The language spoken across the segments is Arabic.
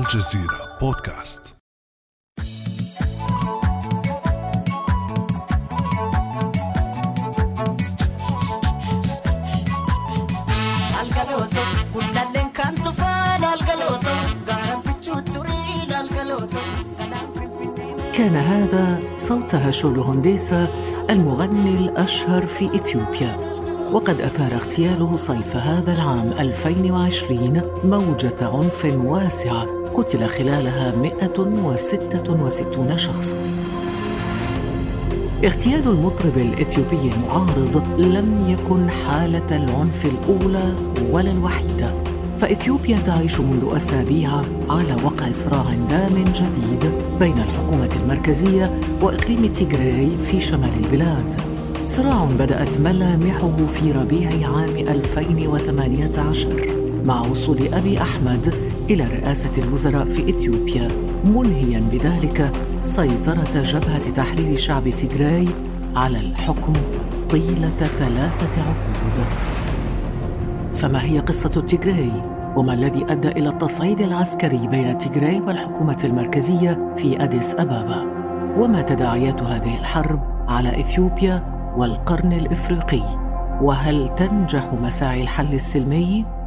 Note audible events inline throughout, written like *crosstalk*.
الجزيرة بودكاست. كان هذا صوت هاشولو هونديسا المغني الأشهر في إثيوبيا. وقد أثار اغتياله صيف هذا العام 2020 موجة عنف واسعة. قتل خلالها 166 شخصاً. اغتيال المطرب الإثيوبي المعارض لم يكن حالة العنف الأولى ولا الوحيدة. فإثيوبيا تعيش منذ أسابيع على وقع صراع دام جديد بين الحكومة المركزية وإقليم تيغراي في شمال البلاد. صراع بدأت ملامحه في ربيع عام 2018 مع وصول أبي أحمد إلى رئاسة الوزراء في إثيوبيا منهيا بذلك سيطرة جبهة تحرير شعب تيغراي على الحكم طيلة ثلاثة عقود فما هي قصة تيغراي؟ وما الذي أدى إلى التصعيد العسكري بين تيغراي والحكومة المركزية في أديس أبابا؟ وما تداعيات هذه الحرب على إثيوبيا والقرن الإفريقي؟ وهل تنجح مساعي الحل السلمي؟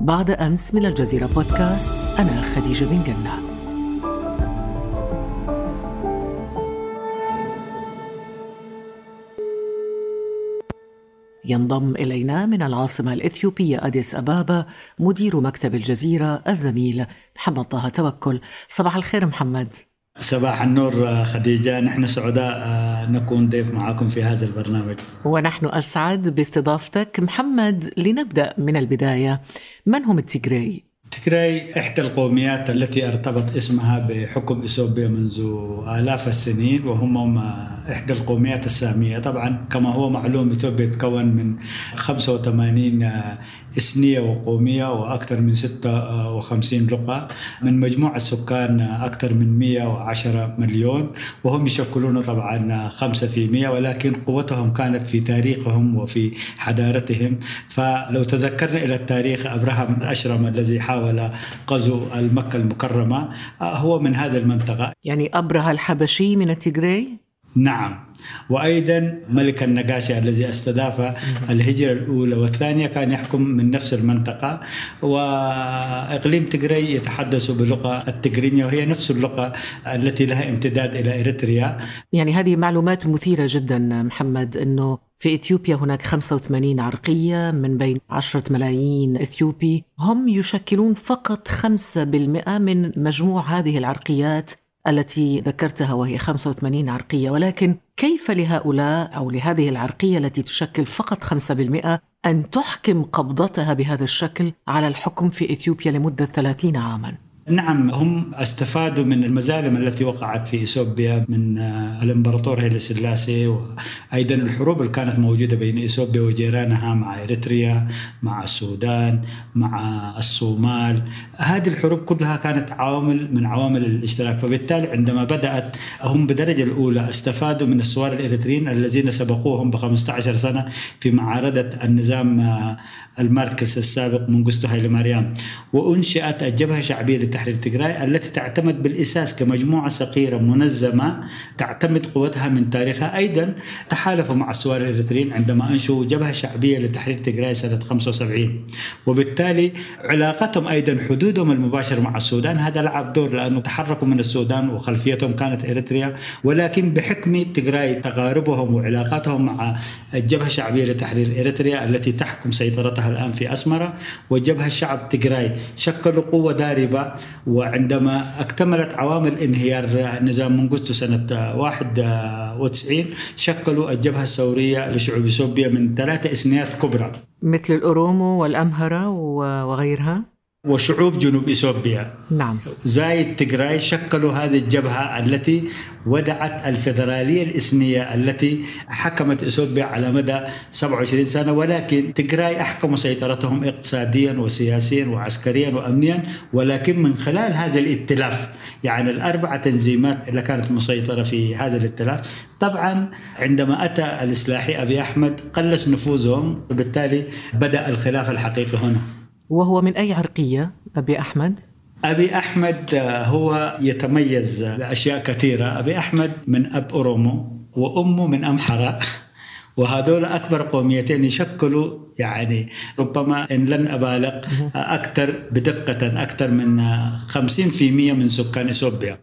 بعد أمس من الجزيرة بودكاست أنا خديجة بن جنة. ينضم إلينا من العاصمة الإثيوبية أديس أبابا مدير مكتب الجزيرة الزميل محمد طه توكل. صباح الخير محمد. صباح النور خديجة. نحن سعداء نكون ضيف معكم في هذا البرنامج. ونحن أسعد باستضافتك محمد لنبدأ من البداية. من هم التيغراي؟ تيغراي إحدى القوميات التي ارتبط اسمها بحكم إثيوبيا منذ آلاف السنين وهم إحدى القوميات السامية. طبعا كما هو معلوم إثيوبيا تتكون من 85 إثنية وقومية وأكثر من 56 لغة من مجموع السكان أكثر من 110 مليون وهم يشكلون طبعا 5% ولكن قوتهم كانت في تاريخهم وفي حضارتهم. فلو تذكرنا إلى التاريخ أبراهام الأشرم الذي حاول غزو المكة المكرمة هو من هذه المنطقة. يعني أبرهة الحبشي من التيغراي؟ نعم. وأيضا ملك النقاشي الذي استضاف الهجرة الأولى والثانية كان يحكم من نفس المنطقة وإقليم تجري يتحدث باللغة التجرينية وهي نفس اللغة التي لها امتداد إلى إريتريا. يعني هذه معلومات مثيرة جدا محمد إنه في إثيوبيا هناك 85 عرقية من بين 10 ملايين إثيوبي. هم يشكلون فقط 5% من مجموع هذه العرقيات. التي ذكرتها وهي 85 عرقية ولكن كيف لهؤلاء أو لهذه العرقية التي تشكل فقط 5% أن تحكم قبضتها بهذا الشكل على الحكم في إثيوبيا لمدة 30 عاماً؟ نعم هم استفادوا من المزالم التي وقعت في إثيوبيا من الإمبراطور هيلي سلاسي وأيضا الحروب اللي كانت موجودة بين إثيوبيا وجيرانها مع إريتريا مع السودان مع الصومال. هذه الحروب كلها كانت عوامل من عوامل الاشتراك. فبالتالي عندما بدأت هم بالدرجه الأولى استفادوا من الثوار الإريتريين الذين سبقوهم ب 15 سنة في معارضة النظام الماركسي السابق منغستو هايلي مريم وأنشئت الجبهة الشعبية لتحرير تجراي التي تعتمد بالأساس كمجموعة صغيرة منظمة تعتمد قوتها من تاريخها. أيضا تحالفوا مع الثوار الإريتريين عندما أنشئوا جبهة شعبية لتحرير تجراي سنة 75 وبالتالي علاقتهم أيضا حدودهم المباشر مع السودان. هذا لعب دور لأنه تحركوا من السودان وخلفيتهم كانت إريتريا. ولكن بحكم تجراي تقاربهم وعلاقاتهم مع الجبهة الشعبية لتحرير إريتريا التي تحكم سيطرتها الآن في أسمرة والجبهه الشعب تجراي شكلوا قوة داربة وعندما اكتملت عوامل انهيار نظام منغستو سنة 91 شكلوا الجبهة الثورية لشعوب اثيوبيا من ثلاثة إثنيات كبرى. مثل الأورومو والأمهرة وغيرها؟ وشعوب جنوب إثيوبيا. نعم. زايد تجراي شكلوا هذه الجبهة التي ودعت الفيدرالية الإثنية التي حكمت إثيوبيا على مدى 27 سنة ولكن تجراي احكموا سيطرتهم اقتصاديا وسياسيا وعسكريا وامنيا ولكن من خلال هذا الائتلاف يعني الأربع تنظيمات اللي كانت مسيطرة في هذا الائتلاف. طبعا عندما أتى الإصلاحي أبي أحمد قلص نفوذهم وبالتالي بدأ الخلاف الحقيقي هنا. وهو من أي عرقية أبي أحمد؟ أبي أحمد آه، هو يتميز بأشياء كثيرة. أبي أحمد من أب أورومو وأمه من أمحرة *laughs* وهذول أكبر قوميتين يشكلوا يعني ربما إن لن أبالغ أكثر بدقة أكثر من 50% من سكان إثيوبيا.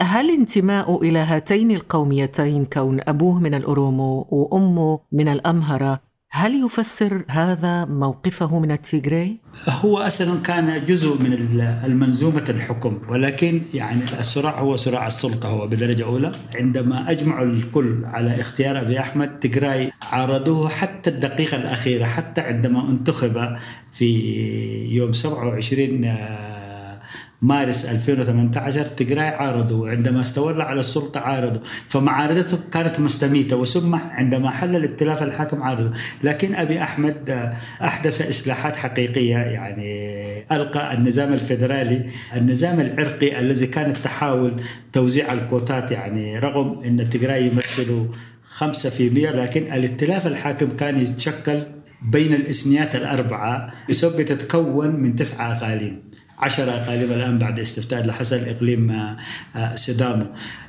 هل انتماء إلى هاتين القوميتين كون أبوه من الأورومو وأمه من الأمهرة هل يفسر هذا موقفه من التيغراي؟ هو أصلا كان جزء من المنظومة الحكم ولكن يعني الصراع هو صراع السلطة هو بدرجة أولى عندما اجمعوا الكل على اختيار أبي أحمد تيغراي عارضوه حتى الدقيقة الأخيرة حتى عندما انتخب في يوم 27 مارس 2018 تجراي عارضوا عندما استولى على السلطة عارضوا فمعارضته كانت مستميتة وثم عندما حل الائتلاف الحاكم عارضوا لكن أبي أحمد أحدث إصلاحات حقيقية يعني ألقى النظام الفيدرالي النظام العرقي الذي كانت تحاول توزيع الكوتات يعني رغم أن تجراي يمثلوا 5% لكن الائتلاف الحاكم كان يتشكل بين الإثنيات الأربعة يسبب تتكون من تسعة أقاليم. عشرة أقاليم الآن بعد استفتاء حصل إقليم آه، آه، سدامو.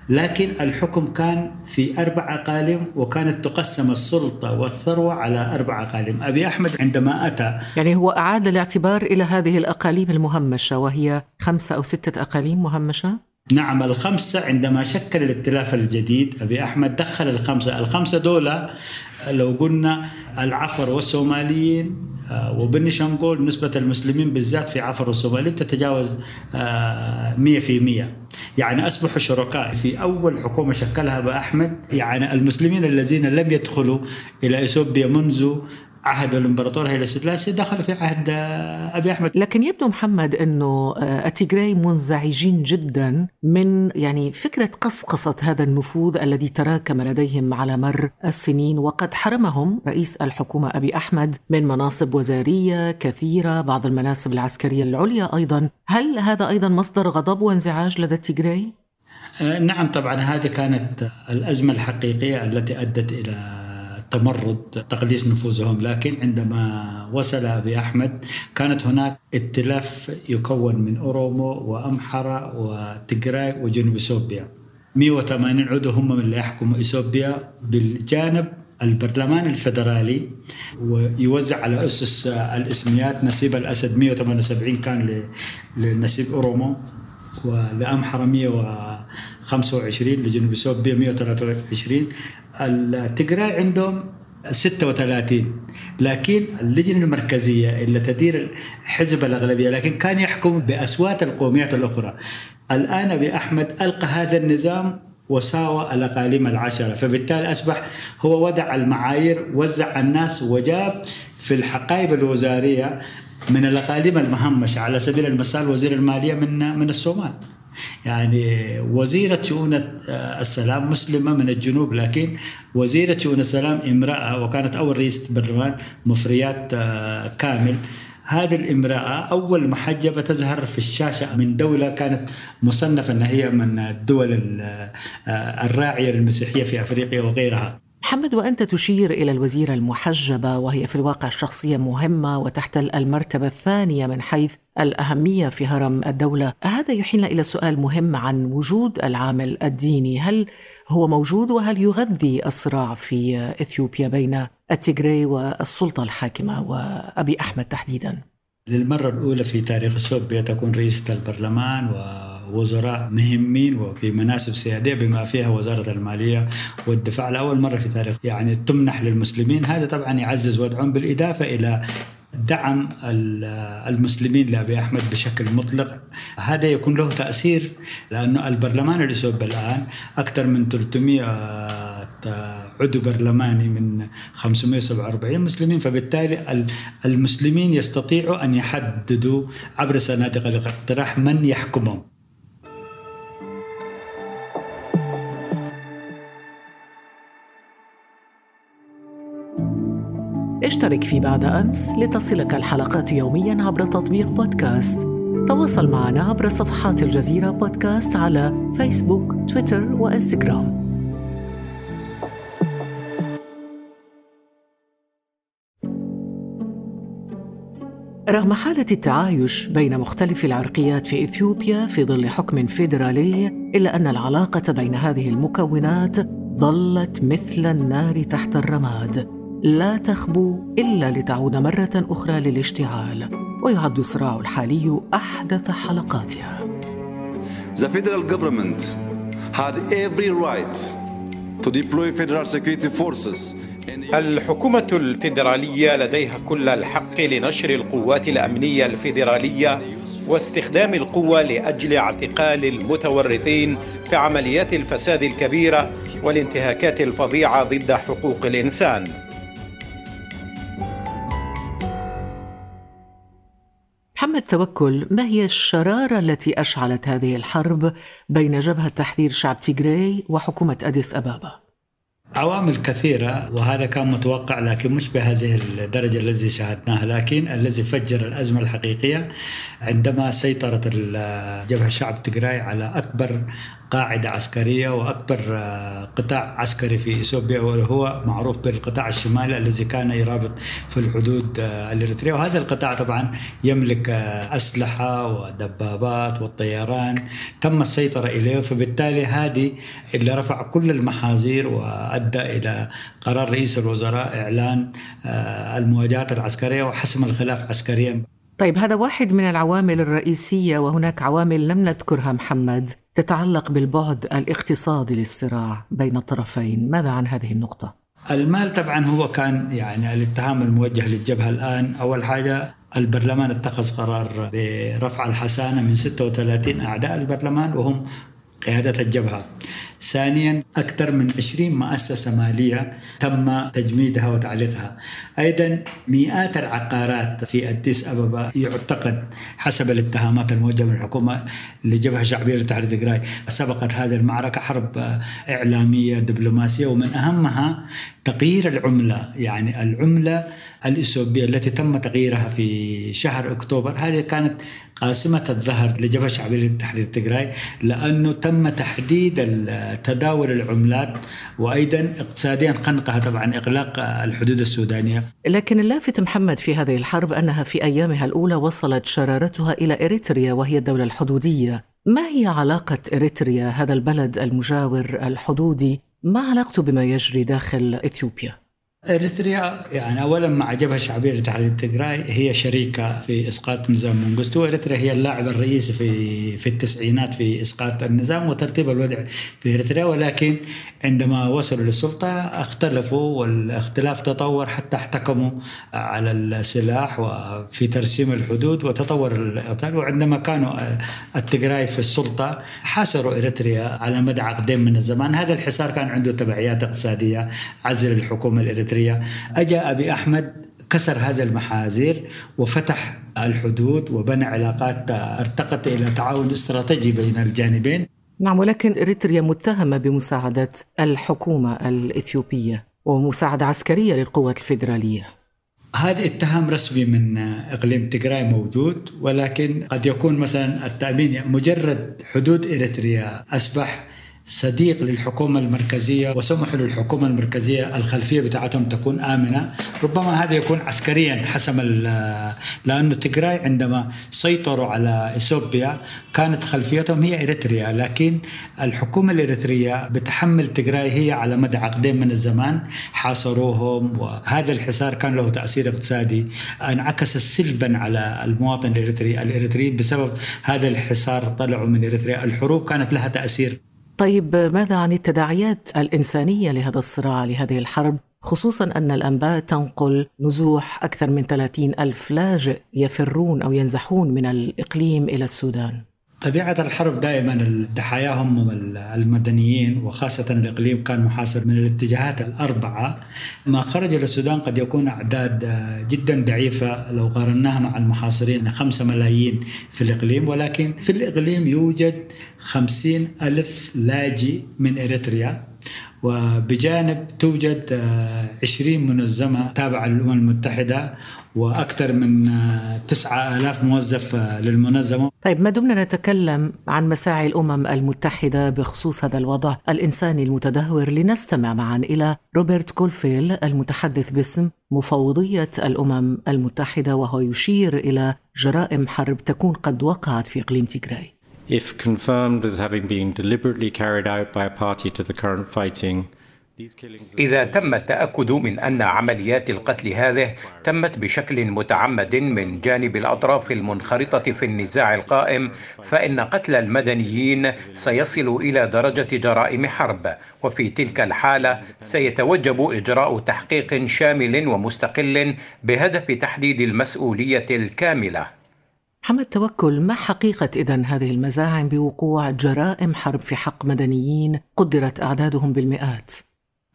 لكن الحكم كان في أربع أقاليم وكانت تقسم السلطة والثروة على أربع أقاليم. أبي أحمد عندما أتى يعني هو أعاد الاعتبار إلى هذه الأقاليم المهمشة وهي خمسة أو ستة أقاليم مهمشة؟ نعم الخمسة عندما شكل الائتلاف الجديد أبي أحمد دخل الخمسة. الخمسة دولة لو قلنا العفر والصوماليين آه، وبنشانغول نسبة المسلمين بالذات في عفر الصوماليين تتجاوز 100% آه، يعني أصبحوا شركاء. في أول حكومة شكلها بأحمد يعني المسلمين الذين لم يدخلوا إلى إثيوبيا منذ عهد الامبراطور هيلا سلاسي دخل في عهد أبي أحمد. لكن يبدو محمد إنه آه، التيغراي منزعجين جدا من يعني فكرة قصقصة هذا النفوذ الذي تراكم لديهم على مر السنين وقد حرمهم رئيس الحكومة أبي أحمد من مناصب وزارية كثيرة بعض المناصب العسكرية العليا أيضا. هل هذا أيضا مصدر غضب وانزعاج لدى التيغراي؟ آه، نعم طبعا هذه كانت الأزمة الحقيقية التي أدت إلى تمرد تقديس نفوذهم لكن عندما وصل أبي أحمد كانت هناك ائتلاف يكون من أورومو وأمحرة وتجراي وجنوب إثيوبيا. 180 عضو هم من اللي يحكموا إثيوبيا بالجانب البرلمان الفدرالي ويوزع على أسس الإسميات نسيب الأسد. 178 كان لنسيب أورومو ولأمحرة 125 لجنوب إثيوبيا 123 التجراي عندهم 36 لكن اللجنة المركزية اللي تدير حزب الأغلبية لكن كان يحكم بأصوات القوميات الأخرى. الآن أبي أحمد ألقى هذا النظام وساوى الأقاليم العشرة. فبالتالي أصبح هو وضع المعايير وزع الناس وجاب في الحقائب الوزارية من الأقاليم المهمشة على سبيل المثال وزير المالية من من الصومال. يعني وزيرة شؤون السلام مسلمة من الجنوب لكن وزيرة شؤون السلام امرأة وكانت أول رئيسة برلمان مفريات آه، كامل. هذه الامرأة أول محجبة تظهر في الشاشة من دولة كانت مصنفة أنها هي من الدول آه، الراعية للمسيحية في أفريقيا وغيرها. محمد وأنت تشير إلى الوزيره المحجبه وهي في الواقع شخصية مهمة وتحتل المرتبة الثانية من حيث الأهمية في هرم الدولة، هذا يحيلنا إلى سؤال مهم عن وجود العامل الديني، هل هو موجود وهل يغذي الصراع في إثيوبيا بين التيغراي والسلطة الحاكمة وأبي أحمد تحديدا؟ للمرة الأولى في تاريخ إثيوبيا تكون رئيسة البرلمان و وزراء مهمين وفي مناصب سيادية بما فيها وزارة المالية والدفاع. لأول مرة في تاريخ يعني تمنح للمسلمين. هذا طبعا يعزز وضعهم بالإضافة إلى دعم المسلمين لأبي أحمد بشكل مطلق. هذا يكون له تأثير لأنه البرلمان الإثيوبي الآن أكثر من 300 عضو برلماني من 547 مسلمين. فبالتالي المسلمين يستطيعوا أن يحددوا عبر صناديق الاقتراح من يحكمهم. اشترك في بعد أمس لتصلك الحلقات يوميا عبر تطبيق بودكاست. تواصل معنا عبر صفحات الجزيرة بودكاست على فيسبوك تويتر وإنستغرام. رغم حالة التعايش بين مختلف العرقيات في إثيوبيا في ظل حكم فيدرالي إلا أن العلاقة بين هذه المكونات ظلت مثل النار تحت الرماد. لا تخبو إلا لتعود مرة أخرى للاشتعال ويعد الصراع الحالي أحدث حلقاتها The federal government had every right to deploy federal security forces الحكومة الفيدرالية لديها كل الحق لنشر القوات الأمنية الفيدرالية واستخدام القوة لأجل اعتقال المتورطين في عمليات الفساد الكبيرة والانتهاكات الفظيعة ضد حقوق الإنسان. محمد توكل ما هي الشرارة التي أشعلت هذه الحرب بين جبهة تحرير شعب تيغراي وحكومة أديس أبابا؟ عوامل كثيرة وهذا كان متوقع لكن مش بهذه الدرجة التي شاهدناها لكن الذي فجر الأزمة الحقيقية عندما سيطرت جبهة الشعب تجراي على أكبر قاعدة عسكرية وأكبر آه، قطاع عسكري في إثيوبيا وهو معروف بالقطاع الشمالي الذي كان يرابط في الحدود آه، الإريترية. وهذا القطاع طبعا يملك آه، أسلحة ودبابات والطيران. تم السيطرة إليه فبالتالي هذه اللي رفع كل المحاذير وأدى إلى قرار رئيس الوزراء إعلان المواجهات العسكرية وحسم الخلاف عسكريا. طيب هذا واحد من العوامل الرئيسية وهناك عوامل لم نذكرها محمد. تتعلق بالبعد الاقتصادي للصراع بين الطرفين. ماذا عن هذه النقطة؟ المال طبعا هو كان يعني الاتهام الموجه للجبهة الآن. أول حاجة البرلمان اتخذ قرار برفع الحسانة من 36 أعداء البرلمان وهم قيادة الجبهة. ثانيا أكثر من 20 مؤسسة مالية تم تجميدها وتعليقها. أيضا مئات العقارات في أديس أبابا يعتقد حسب الاتهامات الموجهة من الحكومة لجبهة شعبية لتحرير تجراي سبقت هذه المعركة حرب إعلامية دبلوماسية ومن أهمها تغيير العملة. يعني العملة الإثيوبية التي تم تغييرها في شهر أكتوبر. هذه كانت قاسمة الظهر لجبهة الشعبية للتحرير تجراي لأنه تم تحديد تداول العملات وأيضا اقتصاديا خنقها طبعا إغلاق الحدود السودانية. لكن اللافت محمد في هذه الحرب أنها في أيامها الأولى وصلت شرارتها إلى إريتريا وهي الدولة الحدودية. ما هي علاقة إريتريا هذا البلد المجاور الحدودي؟ ما علاقته بما يجري داخل إثيوبيا؟ إريتريا يعني اولا مع جبهه شعبية لتحرير تجراي هي شريكة في إسقاط نظام منغستو إريتريا هي اللاعب الرئيسي في في التسعينات في إسقاط النظام وترتيب الوضع في إريتريا. ولكن عندما وصلوا للسلطة اختلفوا والاختلاف تطور حتى احتكموا على السلاح وفي ترسيم الحدود وتطور القتال وعندما كانوا التجراي في السلطة حاصروا إريتريا على مدى عقدين من الزمان. هذا الحصار كان عنده تبعيات اقتصادية عزل الحكومة الإريترية الإريترية أجا أبي أحمد كسر هذا المحاذير وفتح الحدود وبنى علاقات ارتقت إلى تعاون استراتيجي بين الجانبين. نعم ولكن إريتريا متهمة بمساعدة الحكومة الإثيوبية ومساعدة عسكرية للقوات الفيدرالية. هذا اتهام رسمي من إقليم تجراي موجود ولكن قد يكون مثلا التأمين مجرد حدود إريتريا أصبح صديق للحكومة المركزية وسمحوا للحكومة المركزية الخلفية بتاعتهم تكون آمنة. ربما هذا يكون عسكريا حسب لأنه تجراي عندما سيطروا على إثيوبيا كانت خلفيتهم هي إريتريا لكن الحكومة الإريترية بتحمل تجراي هي على مدى عقدين من الزمان حاصروهم وهذا الحصار كان له تأثير اقتصادي. انعكس سلبا على المواطن الإريتري الإريتري بسبب هذا الحصار طلعوا من إريتريا. الحروب كانت لها تأثير طيب ماذا عن التداعيات الإنسانية لهذا الصراع لهذه الحرب؟ خصوصا أن الأنباء تنقل نزوح أكثر من 30 ألف لاجئ يفرون أو ينزحون من الإقليم إلى السودان. طبيعة الحرب دائما ضحاياهم المدنيين وخاصة الإقليم كان محاصر من الاتجاهات الأربعة. ما خرجوا للسودان قد يكون أعداد جدا ضعيفة. لو قارناها مع المحاصرين خمسة ملايين في الإقليم. ولكن في الإقليم يوجد خمسين ألف لاجئ من إريتريا. وبجانب توجد 20 منظمة تابعة للأمم المتحدة وأكثر من 9000 موظف للمنظمة. طيب ما دمنا نتكلم عن مساعي الأمم المتحدة بخصوص هذا الوضع الإنساني المتدهور. لنستمع معا إلى روبرت كولفيل المتحدث باسم مفوضية الأمم المتحدة وهو يشير إلى جرائم حرب تكون قد وقعت في إقليم تيغراي. If confirmed as having been deliberately carried out by a party to the current fighting, إذا تم التأكد من أن عمليات القتل هذه تمت بشكل متعمد من جانب الأطراف المنخرطة في النزاع القائم فإن قتل المدنيين سيصل إلى درجة جرائم حرب. وفي تلك الحالة سيتوجب إجراء تحقيق شامل ومستقل بهدف تحديد المسؤولية الكاملة. محمد توكل ما حقيقة إذا هذه المزاعم بوقوع جرائم حرب في حق مدنيين قدرت أعدادهم بالمئات؟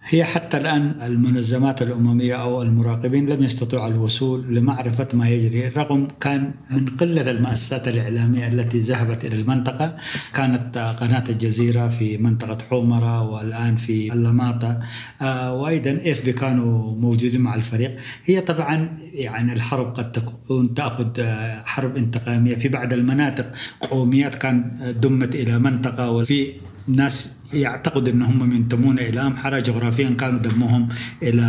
هي حتى الآن المنظمات الأممية أو المراقبين لم يستطيعوا الوصول لمعرفة ما يجري رغم كان من قلة المؤسسات الإعلامية التي ذهبت إلى المنطقة كانت قناة الجزيرة في منطقة حومرة والآن في اللماطة آه، وأيضا إف بي كانوا موجودين مع الفريق. هي طبعا يعني الحرب قد تكون تأخذ آه، حرب انتقامية في بعض المناطق. قوميات كان دمت إلى منطقة وفي ناس يعتقد إنهم ينتمون إلى امحره جغرافيا كانوا دمهم إلى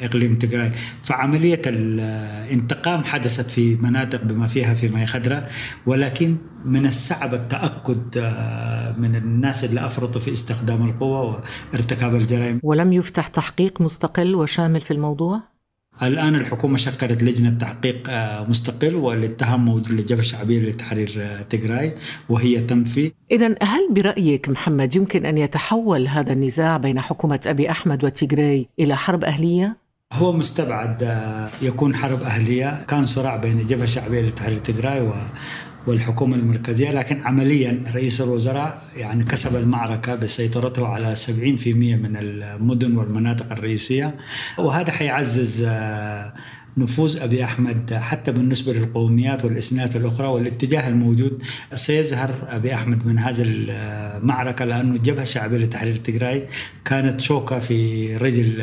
إقليم تجراي فعملية الانتقام حدثت في مناطق بما فيها في مي خضراء ولكن من الصعب التأكد آه، من الناس اللي أفرطوا في استخدام القوة وارتكاب الجرائم. ولم يفتح تحقيق مستقل وشامل في الموضوع؟ الآن الحكومة شكلت لجنة تحقيق آه، مستقل والاتهام موجود للجبهة الشعبية لتحرير آه، تجراي وهي تنفي إذا هل برأيك محمد يمكن أن يتحول هذا النزاع بين حكومة أبي أحمد وتجراي إلى حرب أهلية؟ هو مستبعد آه، يكون حرب أهلية كان صراع بين الجبهة الشعبية لتحرير تجراي والحكومة المركزية لكن عمليا رئيس الوزراء يعني كسب المعركة بسيطرته على 70% من المدن والمناطق الرئيسية. وهذا حيعزز آه، نفوذ أبي أحمد حتى بالنسبة للقوميات والاسنات الأخرى والاتجاه الموجود. سيظهر أبي أحمد من هذه المعركة لأنه الجبهه الشعبيه لتحرير تجراي كانت شوكة في رجل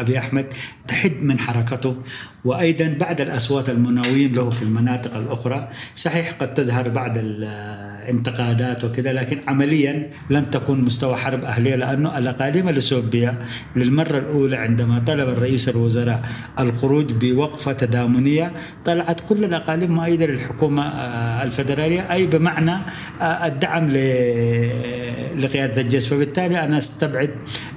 ابي أحمد تحد من حركته وأيضا بعد الأصوات المناوين له في المناطق الأخرى. صحيح قد تظهر بعض الانتقادات وكذا لكن عمليا لن تكون مستوى حرب أهلية لأنه الأقاليم الاثيوبيه للمرة الأولى عندما طلب الرئيس الوزراء الخروج بوقفة تضامنيه طلعت كل الأقاليم مؤيده للحكومة آه، الفدرالية أي بمعنى الدعم لقيادة الجيش فبالتالي أنا أستبعد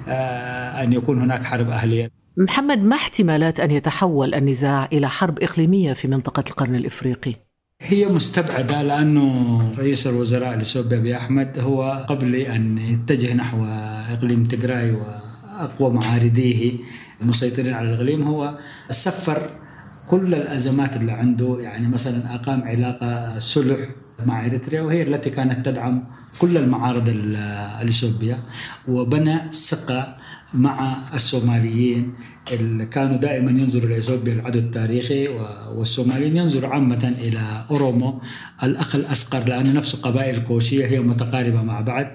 آه، أن يكون هناك حرب أهلية محمد ما احتمالات أن يتحول النزاع إلى حرب إقليمية في منطقة القرن الإفريقي؟ هي مستبعدة لأنه رئيس الوزراء الاثيوبي أبي أحمد هو قبل أن يتجه نحو إقليم تجراي وأقوى معارضيه المسيطرين على الإقليم هو سفر كل الأزمات اللي عنده يعني مثلا أقام علاقة صلح مع إريتريا وهي التي كانت تدعم كل المعارض الإثيوبية وبنى ثقة مع الصوماليين اللي كانوا دائما ينظروا لاثيوبيا العدو التاريخي والصوماليين ينظروا عامة إلى أورومو الأخ الأصغر لأنه نفس قبائل كوشية هي متقاربة مع بعض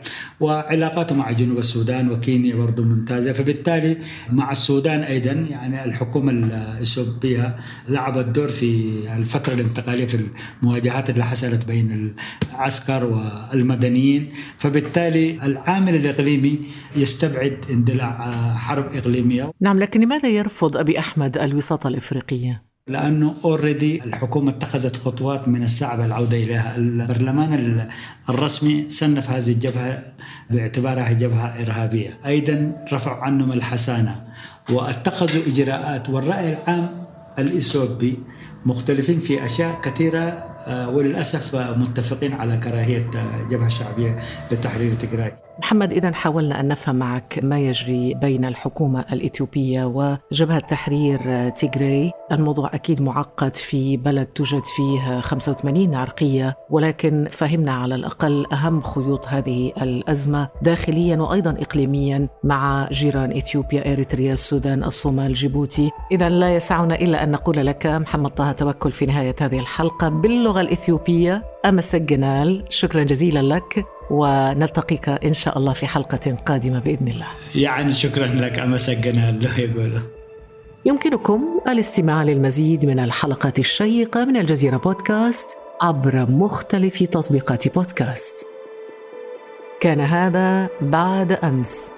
وعلاقاته مع جنوب السودان وكينيا برضه ممتازة. فبالتالي مع السودان أيضا يعني الحكومة الإثيوبية لعبت دور في الفترة الانتقالية في المواجهات اللي حصلت بين العسكر والمدنيين. فبالتالي العامل الإقليمي يستبعد اندلاع حرب إقليمية نعم لكن لماذا يرفض أبي أحمد الوساطه الإفريقية؟ لأنه اوريدي الحكومة اتخذت خطوات من الصعب العودة اليها، البرلمان الرسمي صنف هذه الجبهة باعتبارها جبهة إرهابية، أيضا رفعوا عنهم الحسانة واتخذوا إجراءات والرأي العام الإثيوبي مختلفين في أشياء كثيرة آه، وللأسف متفقين على كراهية الجبهه الشعبيه لتحرير تجراي. محمد إذا حاولنا أن نفهم معك ما يجري بين الحكومة الإثيوبية وجبهة تحرير تيغراي الموضوع أكيد معقد في بلد توجد فيه 85 عرقية ولكن فهمنا على الأقل أهم خيوط هذه الأزمة داخليا وأيضا إقليميا مع جيران إثيوبيا إريتريا السودان الصومال جيبوتي. إذا لا يسعنا إلا أن نقول لك محمد طه توكل في نهاية هذه الحلقة. باللغة الإثيوبية أمسك جنال شكرا جزيلا لك. ونلتقيك إن شاء الله في حلقة قادمة بإذن الله. يعني شكرا لك أما سجنا له يقوله يمكنكم الاستماع للمزيد من الحلقات الشيقة من الجزيرة بودكاست عبر مختلف تطبيقات بودكاست. كان هذا بعد أمس.